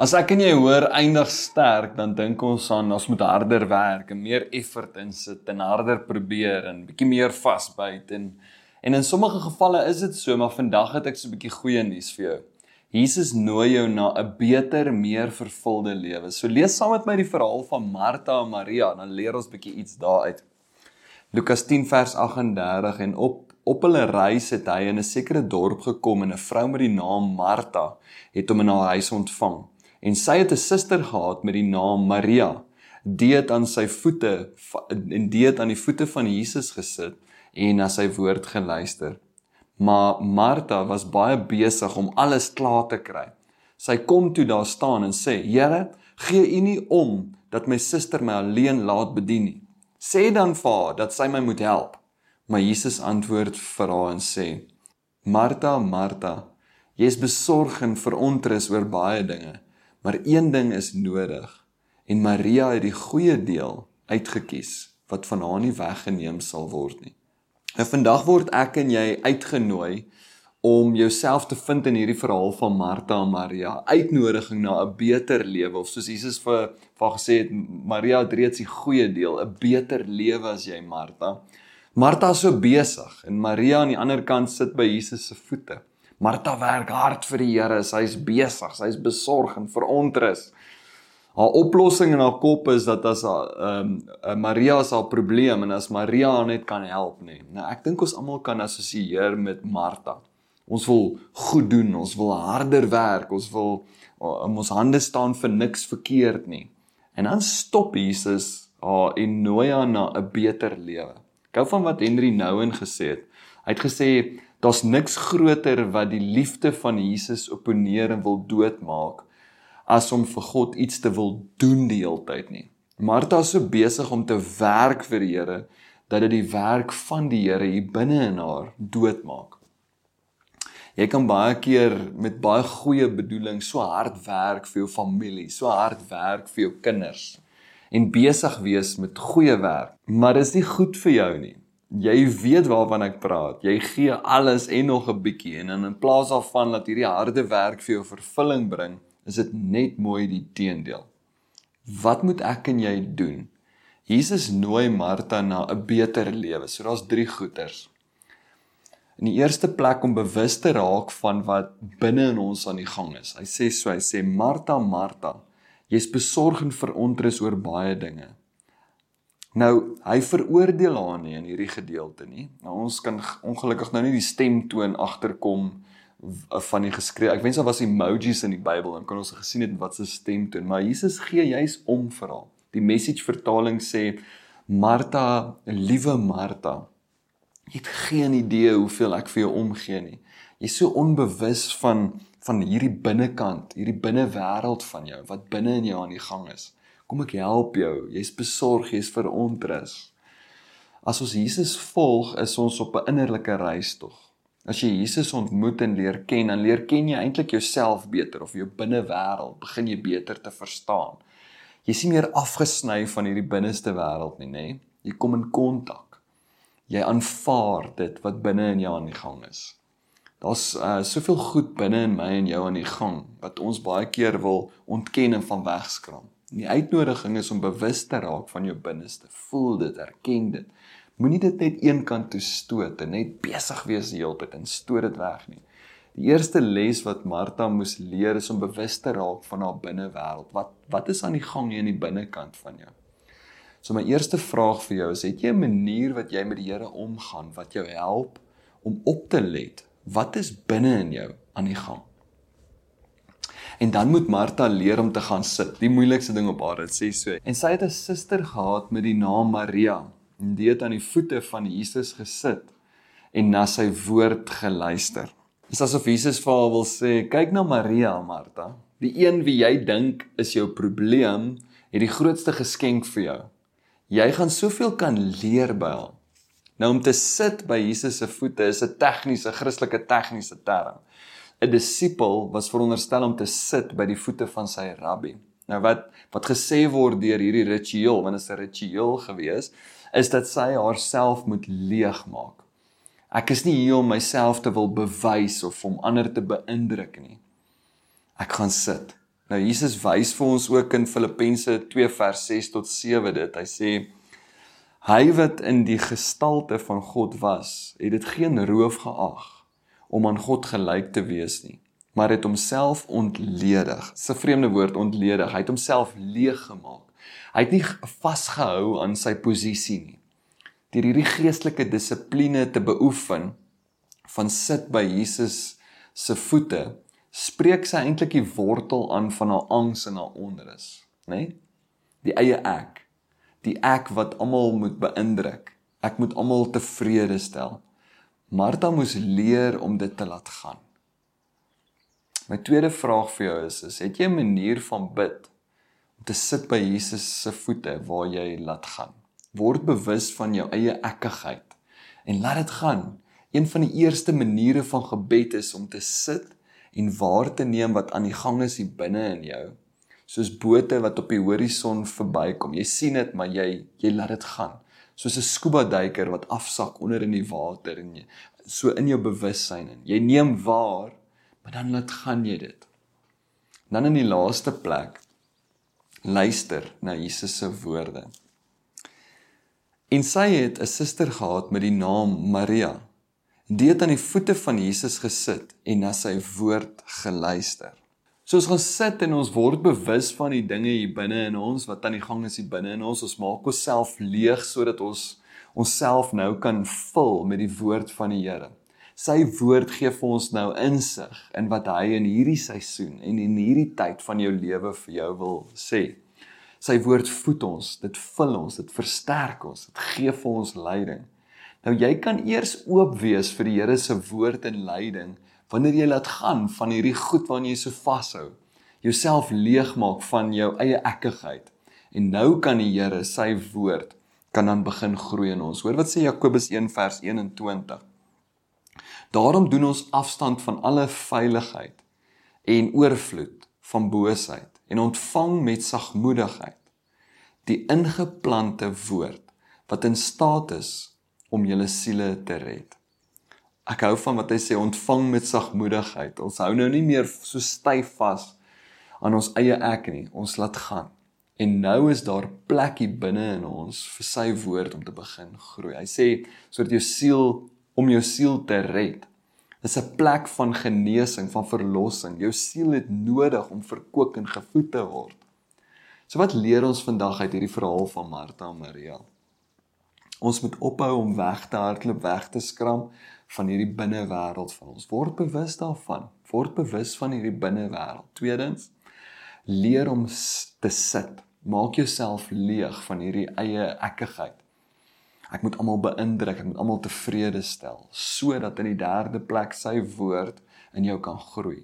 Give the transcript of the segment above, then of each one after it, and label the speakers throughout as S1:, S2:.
S1: As ek en jy hoor eindig sterk, dan dink ons aan ons moet harder werk en meer effort insit en harder probeer en bietjie meer vasbyt en en in sommige gevalle is dit so, maar vandag het ek so 'n bietjie goeie nuus vir jou. Jesus nooi jou na 'n beter, meer vervulde lewe. So lees saam met my die verhaal van Martha en Maria, dan leer ons bietjie iets daaruit. Lukas 10 vers 38 en op op hulle reis het hy in 'n sekere dorp gekom en 'n vrou met die naam Martha het hom in haar huis ontvang en sy het 'n suster gehad met die naam Maria. Die het aan sy voete en die het aan die voete van Jesus gesit en na sy woord geluister. Maar Martha was baie besig om alles klaar te kry. Sy kom toe daar staan en sê: "Here, gee U nie om dat my suster my alleen laat bedien nie. Sê dan vir haar dat sy my moet help." Maar Jesus antwoord vir haar en sê: "Martha, Martha, jy is besorg en verontrus oor baie dinge." Maar een ding is nodig en Maria het die goeie deel uitgekies wat van haar nie weggeneem sal word nie. Nou vandag word ek en jy uitgenooi om jouself te vind in hierdie verhaal van Martha en Maria, uitnodiging na 'n beter lewe of soos Jesus vir vir gesê het Maria het reeds die goeie deel, 'n beter lewe as jy Martha. Martha is so besig en Maria aan die ander kant sit by Jesus se voete. Martha werk hard vir die Here. Sy's besig, sy's besorg en verontrus. Haar oplossing in haar kop is dat as ehm um, Maria se haar probleem en as Maria haar net kan help nê. Nou ek dink ons almal kan assosieer met Martha. Ons wil goed doen, ons wil harder werk, ons wil um, ons hande staan vir niks verkeerd nie. En dan stop Jesus haar en nooi haar na 'n beter lewe. Gou van wat Henry Nouwen gesê het. Hy het gesê Daar's niks groter wat die liefde van Jesus opponeer en wil doodmaak as om vir God iets te wil doen die hele tyd nie. Martha is so besig om te werk vir die Here dat dit die werk van die Here hier binne in haar doodmaak. Jy kan baie keer met baie goeie bedoelings so hard werk vir jou familie, so hard werk vir jou kinders en besig wees met goeie werk, maar dit is nie goed vir jou nie. Jy weet waarvan ek praat. Jy gee alles en nog 'n bietjie en in plaas daarvan dat hierdie harde werk vir jou vervulling bring, is dit net mooi die teendeel. Wat moet ek en jy doen? Jesus nooi Martha na 'n beter lewe. So daar's drie goeters. In die eerste plek om bewus te raak van wat binne in ons aan die gang is. Hy sê so, hy sê Martha, Martha, jy's besorg en verontrus oor baie dinge. Nou, hy veroordeel haar nie in hierdie gedeelte nie. Nou ons kan ongelukkig nou nie die stemtoon agterkom van die geskree. Ek wens daar was emojis in die Bybel en kon ons gesien het wat se stemtoon, maar Jesus gee juis om vir haar. Die message vertaling sê Martha, liewe Martha, jy het geen idee hoeveel ek vir jou omgee nie. Jy's so onbewus van van hierdie binnekant, hierdie binnewêreld van jou wat binne in jou aan die gang is. Kom ek help jou. Jy's besorg, jy's verontrus. As ons Jesus volg, is ons op 'n innerlike reis tog. As jy Jesus ontmoet en leer ken, dan leer ken jy eintlik jouself beter of jou binnewêreld begin jy beter te verstaan. Jy sien meer afgesny van hierdie binneste wêreld nie, nê? Jy kom in kontak. Jy aanvaar dit wat binne in jou aan die gang is. Daar's uh, soveel goed binne in my en jou aan die gang wat ons baie keer wil ontken en van wegskram. Die uitnodiging is om bewus te raak van jou binneste. Voel dit, erken dit. Moenie dit net een kant toe stoot en net besig wees die hele tyd en stoot dit weg nie. Die eerste les wat Martha moes leer is om bewus te raak van haar binnewêreld. Wat wat is aan die gang hier in die binnekant van jou? So my eerste vraag vir jou is: het jy 'n manier wat jy met die Here omgaan wat jou help om op te let? Wat is binne in jou aan die gang? En dan moet Martha leer om te gaan sit. Die moeilikste ding op aarde, sê so. En sy het 'n suster gehad met die naam Maria. En die het aan die voete van Jesus gesit en na sy woord geluister. Dit is asof Jesus vir haar wil sê, kyk na Maria, Martha. Die een wie jy dink is jou probleem, het die grootste geskenk vir jou. Jy gaan soveel kan leer by haar. Nou om te sit by Jesus se voete is 'n tegniese, Christelike tegniese term. 'n Disipel was veronderstel om te sit by die voete van sy rabbi. Nou wat wat gesê word deur hierdie ritueel, want dit is 'n ritueel gewees, is dat sy haarself moet leegmaak. Ek is nie hier om myself te wil bewys of om ander te beïndruk nie. Ek gaan sit. Nou Jesus wys vir ons ook in Filippense 2 vers 6 tot 7 dit. Hy sê hy wat in die gestalte van God was, het dit geen roof geag om aan God gelyk te wees nie, maar het homself ontledig. Dis 'n vreemde woord ontledig. Hy het homself leeg gemaak. Hy het nie vasgehou aan sy posisie nie. Deur hierdie geestelike dissipline te beoefen van sit by Jesus se voete spreek sy eintlik die wortel aan van haar angs en haar onrus, né? Nee? Die eie ek. Die ek wat almal moet beïndruk. Ek moet almal tevrede stel. Martha moes leer om dit te laat gaan. My tweede vraag vir jou is, is het jy 'n manier van bid om te sit by Jesus se voete waar jy laat gaan? Word bewus van jou eie ekkigheid en laat dit gaan. Een van die eerste maniere van gebed is om te sit en waar te neem wat aan die gang is hier binne in jou. Soos bote wat op die horison verbykom. Jy sien dit, maar jy jy laat dit gaan. Soos 'n scuba duiker wat afsak onder in die water en jy so in jou bewussyn in. Jy neem waar, maar dan laat gaan jy dit. Dan in die laaste plek luister na Jesus se woorde. En sy het 'n suster gehad met die naam Maria. Die het aan die voete van Jesus gesit en na sy woord geluister. So ons gaan sit en ons word bewus van die dinge hier binne in ons wat aan die gang is hier binne in ons. Ons maak onsself leeg sodat ons onsself nou kan vul met die woord van die Here. Sy woord gee vir ons nou insig in wat hy in hierdie seisoen en in hierdie tyd van jou lewe vir jou wil sê. Sy woord voed ons, dit vul ons, dit versterk ons, dit gee vir ons leiding. Nou jy kan eers oop wees vir die Here se woord en leiding wanneer jy laat gaan van hierdie goed waarna jy so vashou. Jouself leegmaak van jou eie ekkigheid. En nou kan die Here sy woord kan dan begin groei in ons. Hoor wat sê Jakobus 1 vers 21. Daarom doen ons afstand van alle veiligheid en oorvloed van boosheid en ontvang met sagmoedigheid die ingeplante woord wat in staat is om julle siele te red. Ek hou van wat hy sê ontvang met sagmoedigheid. Ons hou nou nie meer so styf vas aan ons eie ek nie. Ons laat gaan. En nou is daar plekkie binne in ons vir sy woord om te begin groei. Hy sê sodat jou siel om jou siel te red. Dis 'n plek van genesing, van verlossing. Jou siel het nodig om verkoop en gevoed te word. So wat leer ons vandag uit hierdie verhaal van Martha en Maria? Ons moet ophou om weg te hardloop, weg te skram van hierdie binnewêreld van ons. Word bewus daarvan. Word bewus van hierdie binnewêreld. Tweedens, leer om te sit. Maak jouself leeg van hierdie eie ekkigheid. Ek moet almal beïndruk, ek moet almal tevrede stel sodat in die derde plek sy woord in jou kan groei.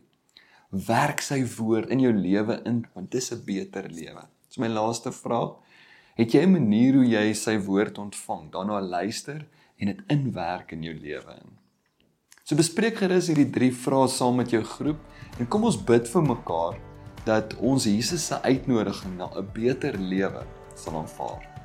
S1: Werk sy woord in jou lewe in want dis 'n beter lewe. Dis my laaste vraag. Het jy 'n manier hoe jy sy woord ontvang, daarna luister en dit inwerk in jou lewe in? So bespreek gerus hierdie drie vrae saam met jou groep en kom ons bid vir mekaar dat ons Jesus se uitnodiging na 'n beter lewe sal aanvaar.